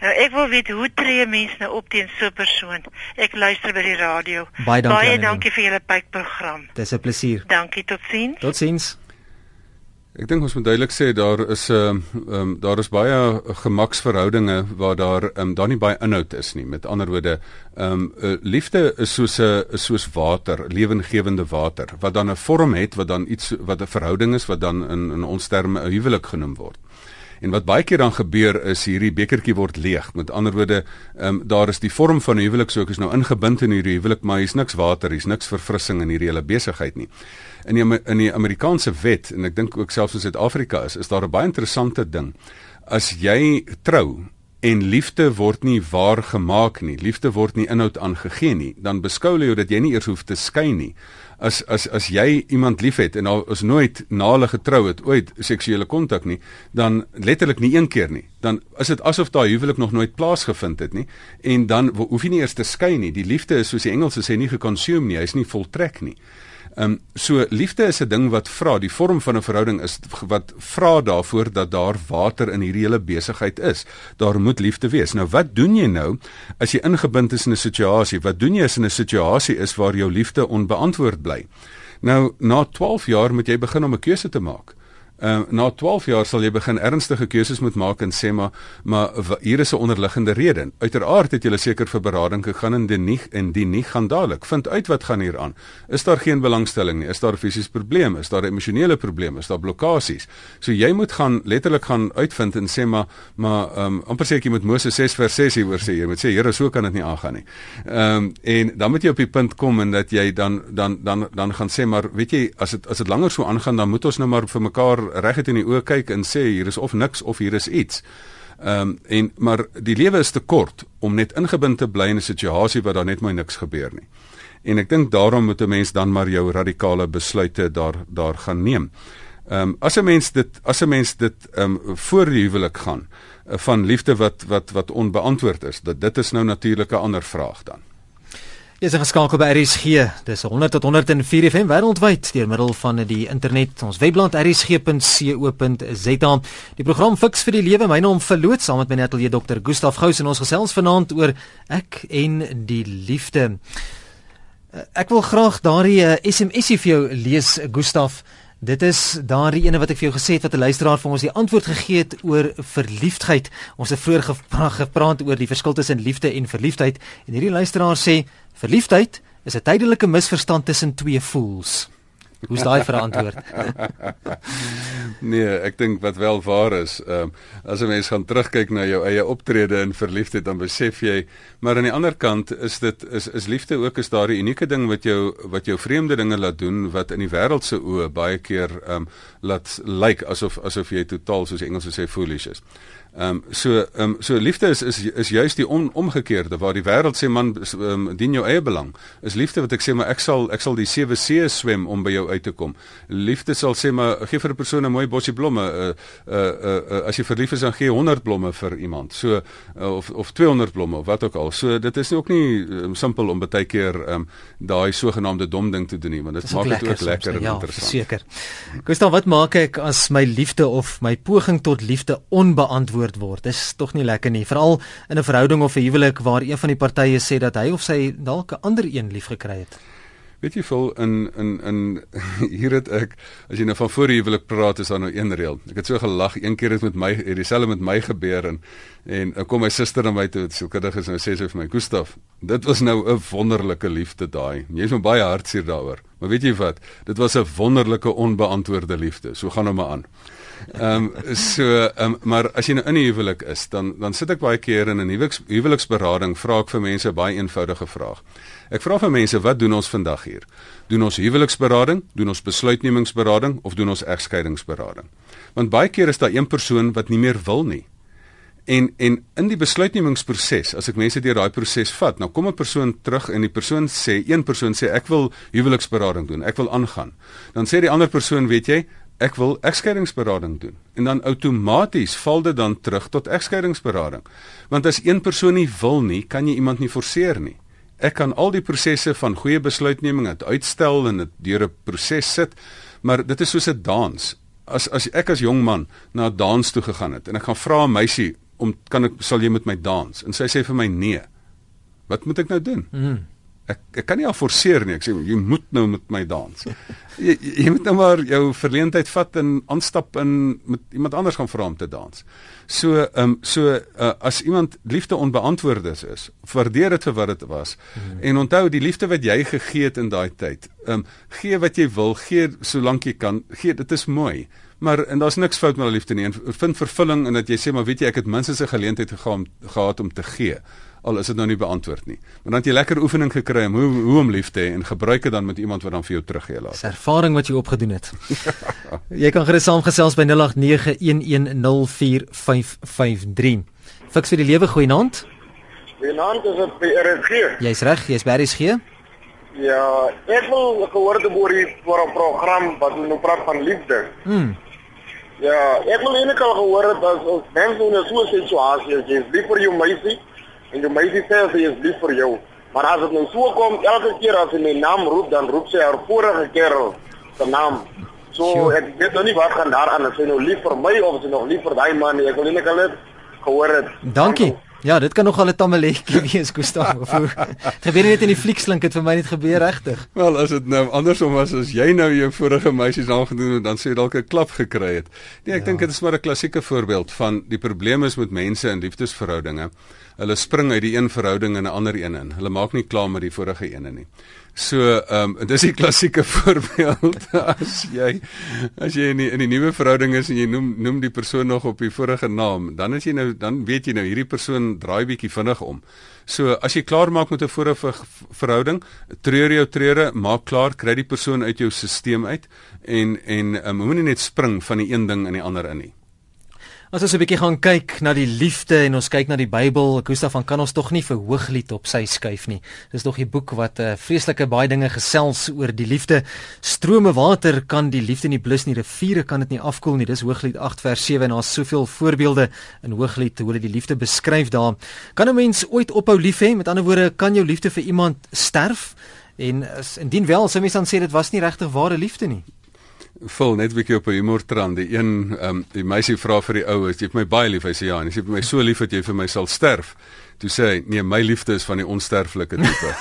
Nou ek wil weet hoe tree mense nou op teen so 'n persoon? Ek luister by die radio. Baie dankie, Baie dankie vir julle pypprogram. Dis 'n plesier. Dankie totsiens. Totsiens. Ek dink ons moet duidelik sê daar is 'n uh, um, daar is baie gemaksverhoudinge waar daar um, daar nie baie inhoud is nie. Met ander woorde, ehm um, uh, liefde is soos 'n soos water, lewensgewende water wat dan 'n vorm het wat dan iets wat 'n verhouding is wat dan in in ons terme 'n huwelik genoem word. En wat baie keer dan gebeur is hierdie bekertjie word leeg. Met ander woorde, ehm um, daar is die vorm van 'n huwelik so ek is nou ingebind in hierdie huwelik, maar hier's niks water, hier's niks verfrissing in hierdie hele besigheid nie. In die in die Amerikaanse wet en ek dink ook selfs in Suid-Afrika is is daar 'n baie interessante ding. As jy trou en liefde word nie waar gemaak nie, liefde word nie inhoud aangegee nie, dan beskou jy dat jy nie eers hoef te skei nie as as as jy iemand liefhet en al is nooit na hulle getrou het ooit seksuele kontak nie, dan letterlik nie een keer nie. Dan is dit asof daai huwelik nog nooit plaasgevind het nie en dan hoef jy nie eers te skei nie. Die liefde is soos die Engelse sê nie geconsume nie, hy's nie voltrek nie. Ehm um, so liefde is 'n ding wat vra, die vorm van 'n verhouding is wat vra daarvoor dat daar water in hierdie hele besigheid is. Daar moet liefde wees. Nou wat doen jy nou as jy ingebind is in 'n situasie? Wat doen jy as 'n situasie is waar jou liefde onbeantwoord bly? Nou na 12 jaar moet jy begin om 'n keuse te maak. Uh, na 12 jaar sal jy begin ernstige keuses moet maak en sê maar maar hier is 'n onderliggende rede. Uiteraard het jy seker vir berading gegaan en dit nie en die nie gaan dadelik vind uit wat gaan hier aan. Is daar geen belangstelling nie? Is daar fisiese probleme? Is daar emosionele probleme? Is daar blokkades? So jy moet gaan letterlik gaan uitvind en sê maar maar um, amper sê ek jy moet Moses 6 vers 6 hieroor sê. Jy moet sê Here, so kan dit nie aangaan nie. Ehm um, en dan moet jy op die punt kom en dat jy dan dan dan dan gaan sê maar weet jy as dit as dit langer so aangaan dan moet ons nou maar vir mekaar reguit in die oë kyk en sê hier is of niks of hier is iets. Ehm um, en maar die lewe is te kort om net ingebind te bly in 'n situasie waar daar net mooi niks gebeur nie. En ek dink daarom moet 'n mens dan maar jou radikale besluite daar daar gaan neem. Ehm um, as 'n mens dit as 'n mens dit ehm um, voor die huwelik gaan uh, van liefde wat wat wat onbeantwoord is, dat dit is nou natuurlik 'n ander vraag dan. Dis geskakel by RSG. Dis 100 tot 104 FM wêreldwyd deur middel van die internet. Ons webblad rsg.co.za. Die program Fix vir die lewe. My naam verloot saam met my netjie Dr. Gustaf Gous en ons gesels vanaand oor ek en die liefde. Ek wil graag daardie SMSie vir jou lees Gustaf. Dit is daardie ene wat ek vir jou gesê het wat 'n luisteraar vir ons die antwoord gegee het oor verliefdheid. Ons het vroeër gepraat oor die verskil tussen liefde en verliefdheid en hierdie luisteraar sê verliefdheid is 'n tydelike misverstand tussen twee fools. Hoe's daai verantwoord? nee, ek dink wat wel waar is, ehm um, as 'n mens gaan terugkyk na jou eie optrede in verliefdheid dan besef jy, maar aan die ander kant is dit is is liefde ook is daar 'n unieke ding wat jou wat jou vreemde dinge laat doen wat in die wêreld se oë baie keer ehm um, laat lyk like asof asof jy totaal soos Engels sê foolish is. Ehm um, so ehm um, so liefde is is is juist die on, omgekeerde waar die wêreld sê man um, dien jou eie belang. Is liefde wat ek sê maar ek sal ek sal die sewe see swem om by jou uit te kom. Liefde sal sê maar gee vir 'n persoon 'n mooi bosie blomme. Uh, uh uh uh as jy verlief is dan gee 100 blomme vir iemand. So uh, of of 200 blomme of wat ook al. So dit is ook nie um, simpel om baie keer ehm um, daai sogenaamde dom ding te doen nie, want dit maak dit ook lekker en ja, interessant. Ja, seker. Gustav, wat maak ek as my liefde of my poging tot liefde onbeantwoord onbeantwoord word. Dis tog nie lekker nie, veral in 'n verhouding of 'n huwelik waar een van die partye sê dat hy of sy dalk 'n ander een liefgekry het. Weet jy vol in in in hier het ek as jy nou van voor huwelik praat is daar nou een reël. Ek het so gelag een keer het met my het dieselfde met my gebeur en en kom my suster na my toe so kindig is nou sê sy vir my Gustaf, dit was nou 'n wonderlike liefde daai. Jy's nou baie hartseer daaroor. Maar weet jy wat? Dit was 'n wonderlike onbeantwoorde liefde. So gaan nou maar aan. Ehm um, so ehm um, maar as jy nou in 'n huwelik is, dan dan sit ek baie keer in 'n huweliks huweliksberading, vra ek vir mense baie eenvoudige vraag. Ek vra vir mense, wat doen ons vandag hier? Doen ons huweliksberading, doen ons besluitnemingsberading of doen ons egskeidingsberading? Want baie keer is daar een persoon wat nie meer wil nie. En en in die besluitnemingsproses, as ek mense deur daai proses vat, nou kom 'n persoon terug en die persoon sê, een persoon sê ek wil huweliksberading doen, ek wil aangaan. Dan sê die ander persoon, weet jy, ek wil egskeidingsberading doen. En dan outomaties val dit dan terug tot egskeidingsberading. Want as een persoon nie wil nie, kan jy iemand nie forceer nie. Ek kan al die prosesse van goeie besluitneming uitstel en dit deur 'n proses sit, maar dit is soos 'n dans. As as ek as jong man na 'n dans toe gegaan het en ek gaan vra 'n meisie om kan ek sal jy met my dans en sy sê vir my nee. Wat moet ek nou doen? Mm ek ek kan nie al forceer nie. Ek sê jy moet nou met my dans. jy, jy moet nou maar jou verleentheid vat en aanstap en met iemand anders gaan vra om te dans. So ehm um, so uh, as iemand liefde onbeantwoorde is, is waardeer dit vir wat dit was. Hmm. En onthou die liefde wat jy gegee het in daai tyd. Ehm um, gee wat jy wil, gee solank jy kan. Gee dit is mooi. Maar en daar's niks fout met liefde nie. En vind vervulling in dat jy sê maar weet jy ek het minstens 'n geleentheid gehad om te gee al is dit nou nie beantwoord nie. Maar dan het jy lekker oefening gekry om hoe hoe om lief te hê en gebruik dit dan met iemand wat dan vir jou teruggee laat. Dis ervaring wat jy opgedoen het. jy kan gerus saamgesels by 0891104553. Fiks vir die lewe goeie naand. Goeienaand, is dit by RSG? Jy's reg, jy's by RSG. Ja, ek wil gehoor het oor die oor 'n program wat nou praat van liefde. Mm. Ja, ek wil eintlik al gehoor het dat ons mense in so 'n situasie is, jy is lief vir jou meisie en jou meisie sê sy is lief vir jou. Maar as dit nou so kom, elke keer as sy my naam roep, dan roep sy haar vorige kerel se naam. So sure. ek weet nou nie wat gaan daar aan, as sy nou lief vir my of sy nog lief vir daai man nie. Ek wil net al net gehoor het. Dankie. Ja, dit kan nogal 'n tamaletjie wees, Gustaf. Gebeur net in die fliekslink het vir my net gebeur regtig. Wel, as dit nou andersom was as jy nou jou vorige meisies aangedoen het, dan sê jy dalk 'n klap gekry het. Nee, ek ja. dink dit is maar 'n klassieke voorbeeld van die probleme is met mense in liefdesverhoudinge. Hulle spring uit die een verhouding in 'n ander een in. Hulle maak nie klaar met die vorige een nie. So, ehm um, dis 'n klassieke voorbeeld as jy as jy in die, in die nuwe verhouding is en jy noem noem die persoon nog op die vorige naam, dan as jy nou dan weet jy nou hierdie persoon draai bietjie vinnig om. So, as jy klaar maak met 'n vorige verhouding, treur jou treure, maak klaar, kry die persoon uit jou stelsel uit en en um, moenie net spring van die een ding in die ander in nie. As ons 'n bietjie gaan kyk na die liefde en ons kyk na die Bybel, Gustaf van kan ons tog nie vir Hooglied op sy skuif nie. Dis tog 'n boek wat 'n uh, eh, vreeslike baie dinge gesels oor die liefde. Strome water kan die liefde nie blus nie, riviere kan dit nie afkoel nie. Dis Hooglied 8 vers 7 en daar's soveel voorbeelde in Hooglied hoe hulle die liefde beskryf daar. Kan 'n mens ooit ophou lief hê? Met ander woorde, kan jou liefde vir iemand sterf? En as indien wel, sou mens dan sê dit was nie regtig ware liefde nie vol net 'n bietjie op 'n humortrand. Die een ehm um, die meisie vra vir die ou, "Is jy vir my baie lief?" Hy sê, "Ja." En hy sê, "My so lief dat jy vir my sal sterf." Toe sê hy, "Nee, my liefde is van die onsterflike tipe."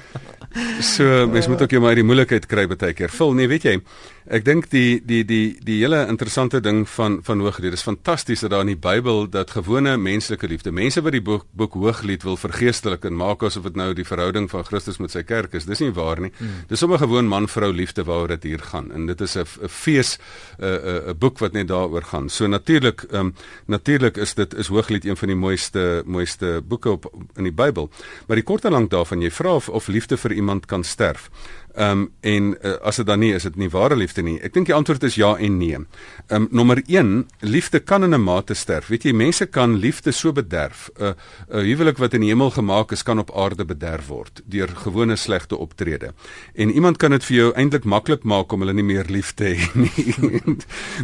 so mens moet ook jy maar die moeilikheid kry baie keer. Vul, nee, weet jy, ek dink die die die die hele interessante ding van van Hooglied, dis fantasties dat daar in die Bybel dat gewone menslike liefde, mense wat die boek, boek Hooglied wil vergeestelik en maak asof dit nou die verhouding van Christus met sy kerk is. Dis nie waar nie. Hmm. Dis sommer gewoon man-vrou liefde waaroor dit hier gaan. En dit is 'n 'n fees 'n 'n 'n boek wat net daaroor gaan. So natuurlik, ehm um, natuurlik is dit is Hooglied een van die mooiste mooiste boeke op in die Bybel. Maar die kort en lank daarvan, jy vra of, of liefde vir iemand kan sterf. Ehm um, en uh, as dit dan nie is dit nie ware liefde nie. Ek dink die antwoord is ja en nee. Ehm um, nommer 1, liefde kan in 'n mate sterf. Weet jy, mense kan liefde so bederf. 'n uh, 'n uh, huwelik wat in die hemel gemaak is kan op aarde bederf word deur gewone slegte optrede. En iemand kan dit vir jou eintlik maklik maak om hulle nie meer lief te hê nie.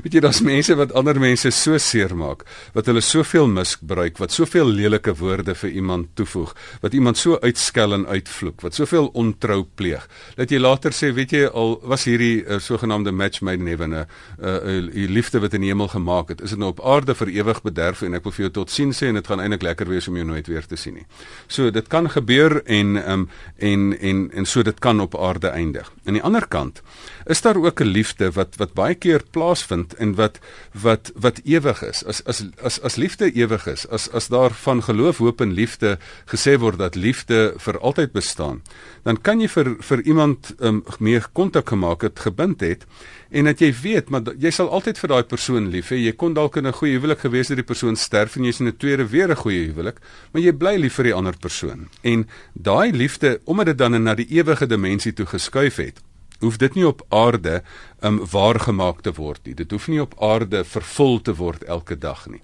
Weet jy, daar's mense wat ander mense so seermaak, wat hulle soveel misbruik, wat soveel lelike woorde vir iemand toevoeg, wat iemand so uitskel en uitvloek, wat soveel ontrou pleeg. Dat jy jy later sê, weet jy, al was hierdie uh, sogenaamde match made in heaven 'n uh, uh, uh, liefde wat in die hemel gemaak het, is dit nou op aarde vir ewig bederf en ek wil vir jou tot sien sê en dit gaan eintlik lekker wees om jou nooit weer te sien nie. So dit kan gebeur en um, en en en so dit kan op aarde eindig. Aan die ander kant is daar ook 'n liefde wat wat baie keer plaasvind en wat wat wat ewig is. As as as as liefde ewig is, as as daar van geloof, hoop en liefde gesê word dat liefde vir altyd bestaan, dan kan jy vir vir iemand um, meer kontak gemaak het, gebind het en dat jy weet maar jy sal altyd vir daai persoon lief hê. Jy kon dalk in 'n goeie huwelik gewees het die persoon sterf en jy's in 'n tweede weer 'n goeie huwelik, maar jy bly lief vir die ander persoon. En daai liefde, omdat dit dan na die ewige dimensie toe geskuif het, hoef dit nie op aarde um waargemaak te word nie. Dit hoef nie op aarde vervul te word elke dag nie.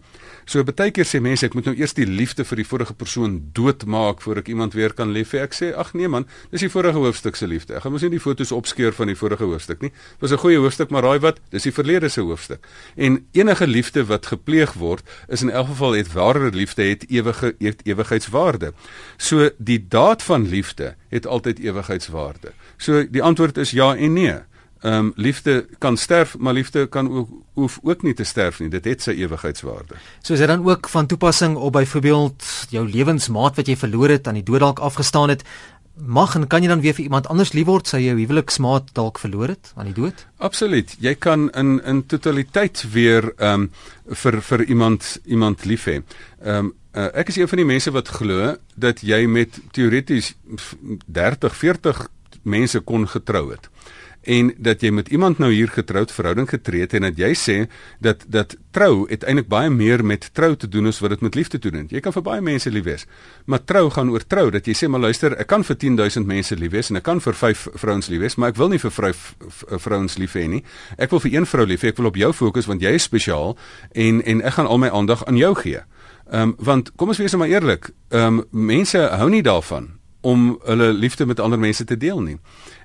So baie keer sê mense ek moet nou eers die liefde vir die vorige persoon doodmaak voor ek iemand weer kan lief hê. Ek sê ag nee man, dis die vorige hoofstuk se liefde. Ek gaan mos nie die fotos opskeur van die vorige hoofstuk nie. Dit was 'n goeie hoofstuk, maar raai wat? Dis die verlede se hoofstuk. En enige liefde wat gepleeg word, is in elk geval het ware liefde het ewige het ewigheidswaarde. So die daad van liefde het altyd ewigheidswaarde. So die antwoord is ja en nee. Ehm um, liefde kan sterf, maar liefde kan ook hoef ook nie te sterf nie. Dit het sy ewigheidswaarde. So is dit dan ook van toepassing op byvoorbeeld jou lewensmaat wat jy verloor het aan die dood dalk afgestaan het. Mag en kan jy dan weer vir iemand anders lief word, sê jou huweliksmaat dalk verloor het aan die dood? Absoluut. Jy kan in in totaliteit weer ehm um, vir vir iemand iemand lief hê. Ehm um, uh, ek is een van die mense wat glo dat jy met teoreties 30, 40 mense kon getrou het en dat jy met iemand nou hier getroud verhouding getree het en dat jy sê dat dat trou uiteindelik baie meer met trou te doen as wat dit met liefde te doen het. Jy kan vir baie mense lief wees, maar trou gaan oor trou dat jy sê maar luister, ek kan vir 10000 mense lief wees en ek kan vir 5 vrouens lief wees, maar ek wil nie vir vrou vrouens lief hê nie. Ek wil vir een vrou lief hê, ek wil op jou fokus want jy is spesiaal en en ek gaan al my aandag aan jou gee. Ehm um, want kom ons wees maar eerlik, ehm um, mense hou nie daarvan om hulle liefde met ander mense te deel nie.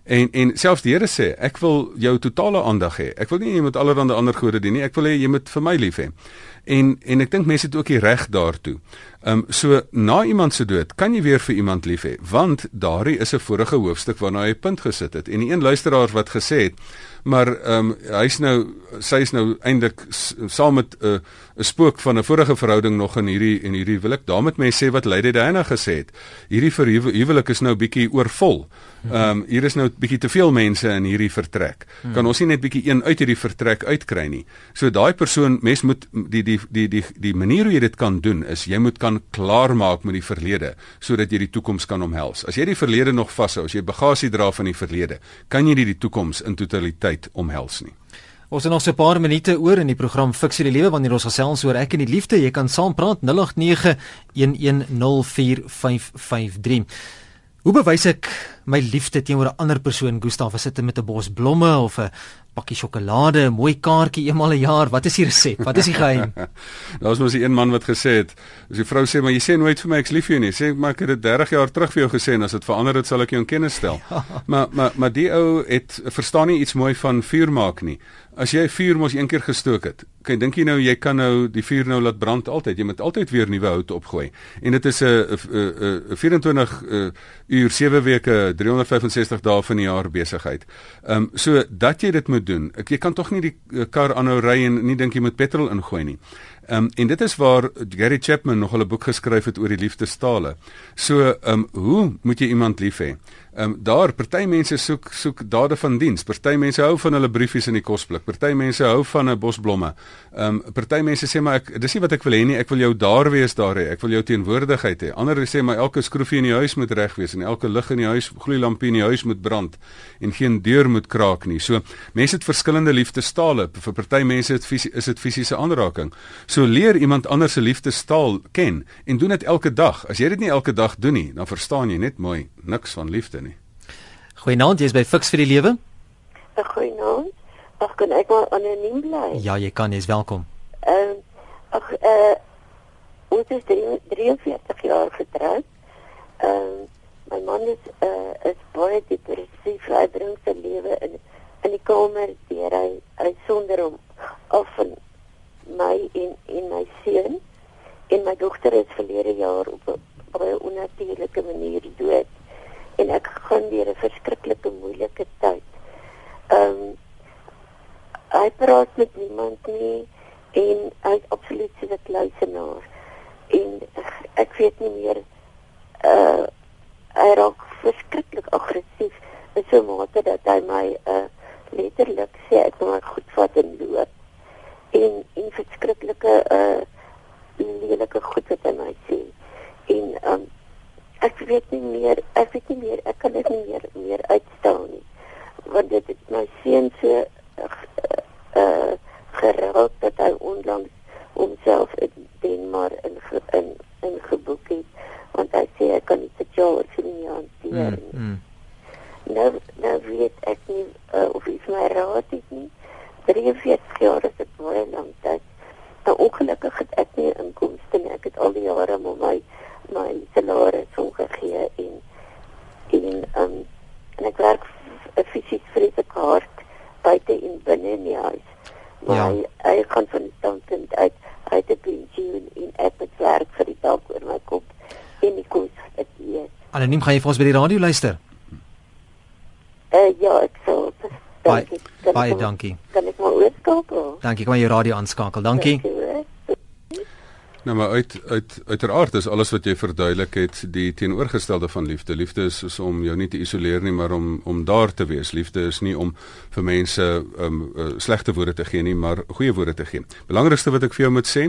En en selfs die Here sê, ek wil jou totale aandag hê. Ek wil nie jy moet allerlei ander gode dien nie. Ek wil hê jy moet vir my lief hê. En en ek dink mense het ook die reg daartoe. Ehm um, so na iemand se dood kan jy weer vir iemand lief hê, want daardie is 'n vorige hoofstuk waarna hy punt gesit het. En die een luisteraar wat gesê het, maar ehm um, hy's nou sy is nou eintlik saam met 'n uh, 'n spook van 'n vorige verhouding nog in hierdie en hierdie wil ek daarmee mense sê wat Lady Diana gesê het. Hierdie verhuwelik is nou bietjie oorvol. Ehm um, hier is nou bietjie te veel mense in hierdie vertrek. Kan ons nie net bietjie een uit hierdie vertrek uitkry nie. So daai persoon mens moet die die die die die manier hoe jy dit kan doen is jy moet kan klaarmaak met die verlede sodat jy die toekoms kan omhels. As jy die verlede nog vashou, as jy bagasie dra van die verlede, kan jy nie die toekoms in totaliteit tyd omhels nie. Ons het nog so 'n paar minute oor in die program Fiksie die lewe wanneer ons gesels oor ek en die liefde. Jy kan saam praat 0891104553. Hoe bewys ek my liefde teenoor 'n ander persoon? Gustaf, is dit met 'n bos blomme of 'n pakkie sjokolade, 'n mooi kaartjie eenmal 'n jaar. Wat is die resep? Wat is die geheim? Daar's mos 'n een man wat gesê het, as die vrou sê maar jy sê nooit vir my ek's lief vir jou nie. Sê maar ek het dit 30 jaar terug vir jou gesê en as dit verander het sal ek jou in kennis stel. Ja. Maar maar maar die ou het verstaan nie iets mooi van vuur maak nie. As jy vuur mos een keer gestook het, kyk dink jy nou jy kan nou die vuur nou laat brand altyd. Jy moet altyd weer nuwe hout opgooi. En dit is 'n 'n 24 uur 7 weke 365 dae van die jaar besigheid. Ehm um, so dat jy dit moet doen. Ek jy kan tog nie die eh, kar aanhou ry en nie dink jy moet petrol ingooi nie. Ehm um, en dit is waar Gary Chapman nog 'n boek geskryf het oor die liefdestale. So ehm um, hoe moet jy iemand lief hê? Ehm um, daar party mense soek soek dade van diens. Party mense hou van hulle briefies in die kosblik. Party mense hou van 'n bos blomme. Ehm um, party mense sê maar ek dis nie wat ek wil hê nie. Ek wil jou daar wees daar hê. Ek wil jou teenwoordigheid hê. Ander sê maar elke skroefie in die huis moet reg wees en elke lig in die huis, gloeilampie in die huis moet brand en geen deur moet kraak nie. So mense het verskillende liefdestale. Vir party mense het visie, is dit fisiese aanraking. So leer iemand anders se liefdestaal ken en doen dit elke dag. As jy dit nie elke dag doen nie, dan verstaan jy net mooi niks van liefde nie. Goeienaand, jy's by Fix vir die Lewe. Goeienaand. Ag, kan ek maar anoniem bly? Ja, jy kan, jy's welkom. Ehm uh, ag eh uh, ons is 43 jaar getroud. Ehm uh, my man is eh uh, is baie depressief, hy bring sy lewe in in die kamer deur hy hy sonder hom af van my en en my seun en my dogter is verlede jaar op 'n baie onnatuurlike manier dood en ek gaan deur 'n verskriklike moeilike tyd. Ehm um, hy praat met niemand nie en hy is absoluut so 'n kluisenaar. En ek weet nie meer uh hy raak verskriklik aggressief in so 'n mate dat hy my uh letterlik sê ek moet goed vat en loop. En en verskriklike uh lelike goed wat hy my sê. En um ek weet nie meer ek weet nie meer ek kan dit nie meer meer uitstel nie. Want dit het my seun so uh, uh geraak dat hy onlangs homself in Denmark in in in geboek het want hy sê ek kan nie situasie nie hanteer nie. Mm, mm. Nou nou weet ek nie uh, of iets my raad het nie. 43 jaar is dit baie lank tyd. Nou ongelukkig het ek nie inkomste nie. Ek het al die jare met my my salaris ongegee en en um, en ek werk fisies vir die kaart buite in binne in die huis. Maar ja. hy gaan van die standpunt uit uit die pensioen en ek het werk vir die dag oor my kop en die kos ek eet. Anoniem gaan jy vir ons by die radio luister? Eh uh, ja, ek sou Baie baie dankie. Kan ek maar oorskakel? Dankie, kom jy radio aanskakel. Dankie. dankie Nou maar uit uit uiteraard is alles wat jy verduidelik het die teenoorgestelde van liefde. Liefde is, is om jou nie te isoleer nie, maar om om daar te wees. Liefde is nie om vir mense um uh, slegte woorde te gee nie, maar goeie woorde te gee. Belangrikste wat ek vir jou moet sê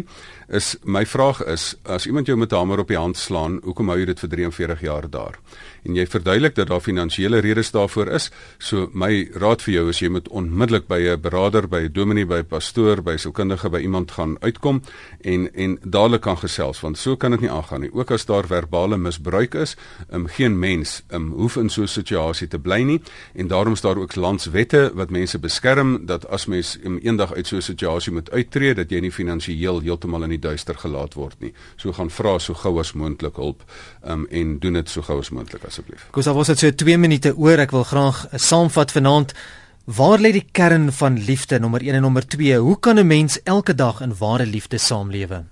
is my vraag is as iemand jou met 'n hamer op die hand slaan, hoekom hou jy dit vir 43 jaar daar? En jy verduidelik dat daar finansiële redes daarvoor is. So my raad vir jou is jy moet onmiddellik by 'n beraader, by 'n dominee, by 'n pastoor, by 'n sielkundige, by iemand gaan uitkom en en dadelik kan gesels want so kan dit nie aangaan nie. Ook as daar verbale misbruik is, um, geen mens um, hoef in so 'n situasie te bly nie en daarom is daar ook landswette wat mense beskerm dat as mens um, eendag uit so 'n situasie moet uittreë dat jy nie finansiëel heeltemal in die duister gelaat word nie. So gaan vra so gou as moontlik hulp um, en doen dit so gou as moontlik asseblief. Goeie, was dit so 2 minute oor. Ek wil graag 'n saamvat vanaand Waar lê die kern van liefde nommer 1 en nommer 2? Hoe kan 'n mens elke dag in ware liefde saamlewe?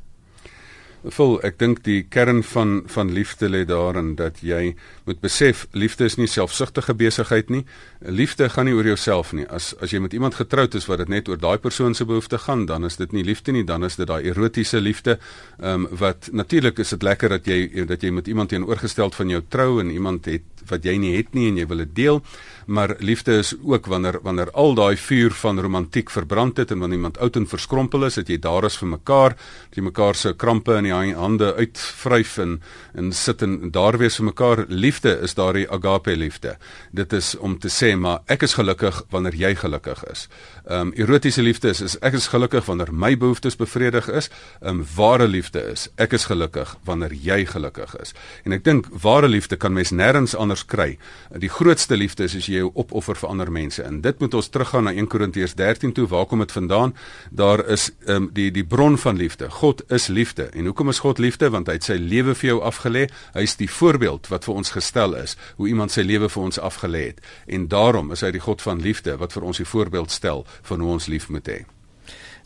Vol, ek dink die kern van van liefde lê daarin dat jy moet besef liefde is nie selfsugtige besigheid nie. Liefde gaan nie oor jouself nie. As as jy met iemand getroud is wat dit net oor daai persoon se behoeftes gaan, dan is dit nie liefde nie, dan is dit daai erotiese liefde. Ehm um, wat natuurlik is dit lekker dat jy dat jy met iemand teenoorgestel van jou trou en iemand het wat jy nie het nie en jy wil dit deel. Maar liefde is ook wanneer wanneer al daai vuur van romantiek verbrand het en wanneer iemand oud en verskrompel is, dat jy daar is vir mekaar, dat jy mekaar se krampe in die hande uitvryf en en sit en daar wees vir mekaar. Liefde is daardie agape liefde. Dit is om te sê maar ek is gelukkig wanneer jy gelukkig is. Ehm um, erotiese liefde is, is ek is gelukkig wanneer my behoeftes bevredig is. Ehm um, ware liefde is ek is gelukkig wanneer jy gelukkig is. En ek dink ware liefde kan mens nêrens anders kry. Die grootste liefde is as jy jou opoffer vir ander mense. En dit moet ons teruggaan na 1 Korintiërs 13 toe. Waar kom dit vandaan? Daar is ehm um, die die bron van liefde. God is liefde. En hoekom is God liefde? Want hy het sy lewe vir jou afgelê. Hy is die voorbeeld wat vir ons gestel is hoe iemand sy lewe vir ons afgelê het. En daarom is hy die God van liefde wat vir ons die voorbeeld stel van hoe ons lief moet hê.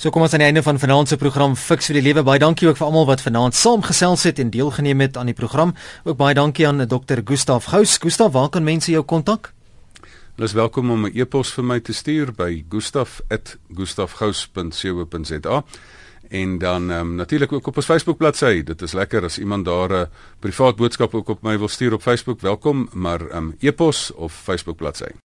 So kom ons aan die einde van vanaand se program Fix vir die Lewe. Baie dankie ook vir almal wat vanaand saamgesels het en deelgeneem het aan die program. Ook baie dankie aan Dr. Gustaf Gous. Gustaf, waar kan mense jou kontak? Hulle is welkom om 'n e-pos vir my te stuur by gustaf@gustafgous.co.za en dan um, natuurlik ook op ons Facebook bladsy. Dit is lekker as iemand daar 'n privaat boodskap ook op my wil stuur op Facebook. Welkom, maar um, e-pos of Facebook bladsy.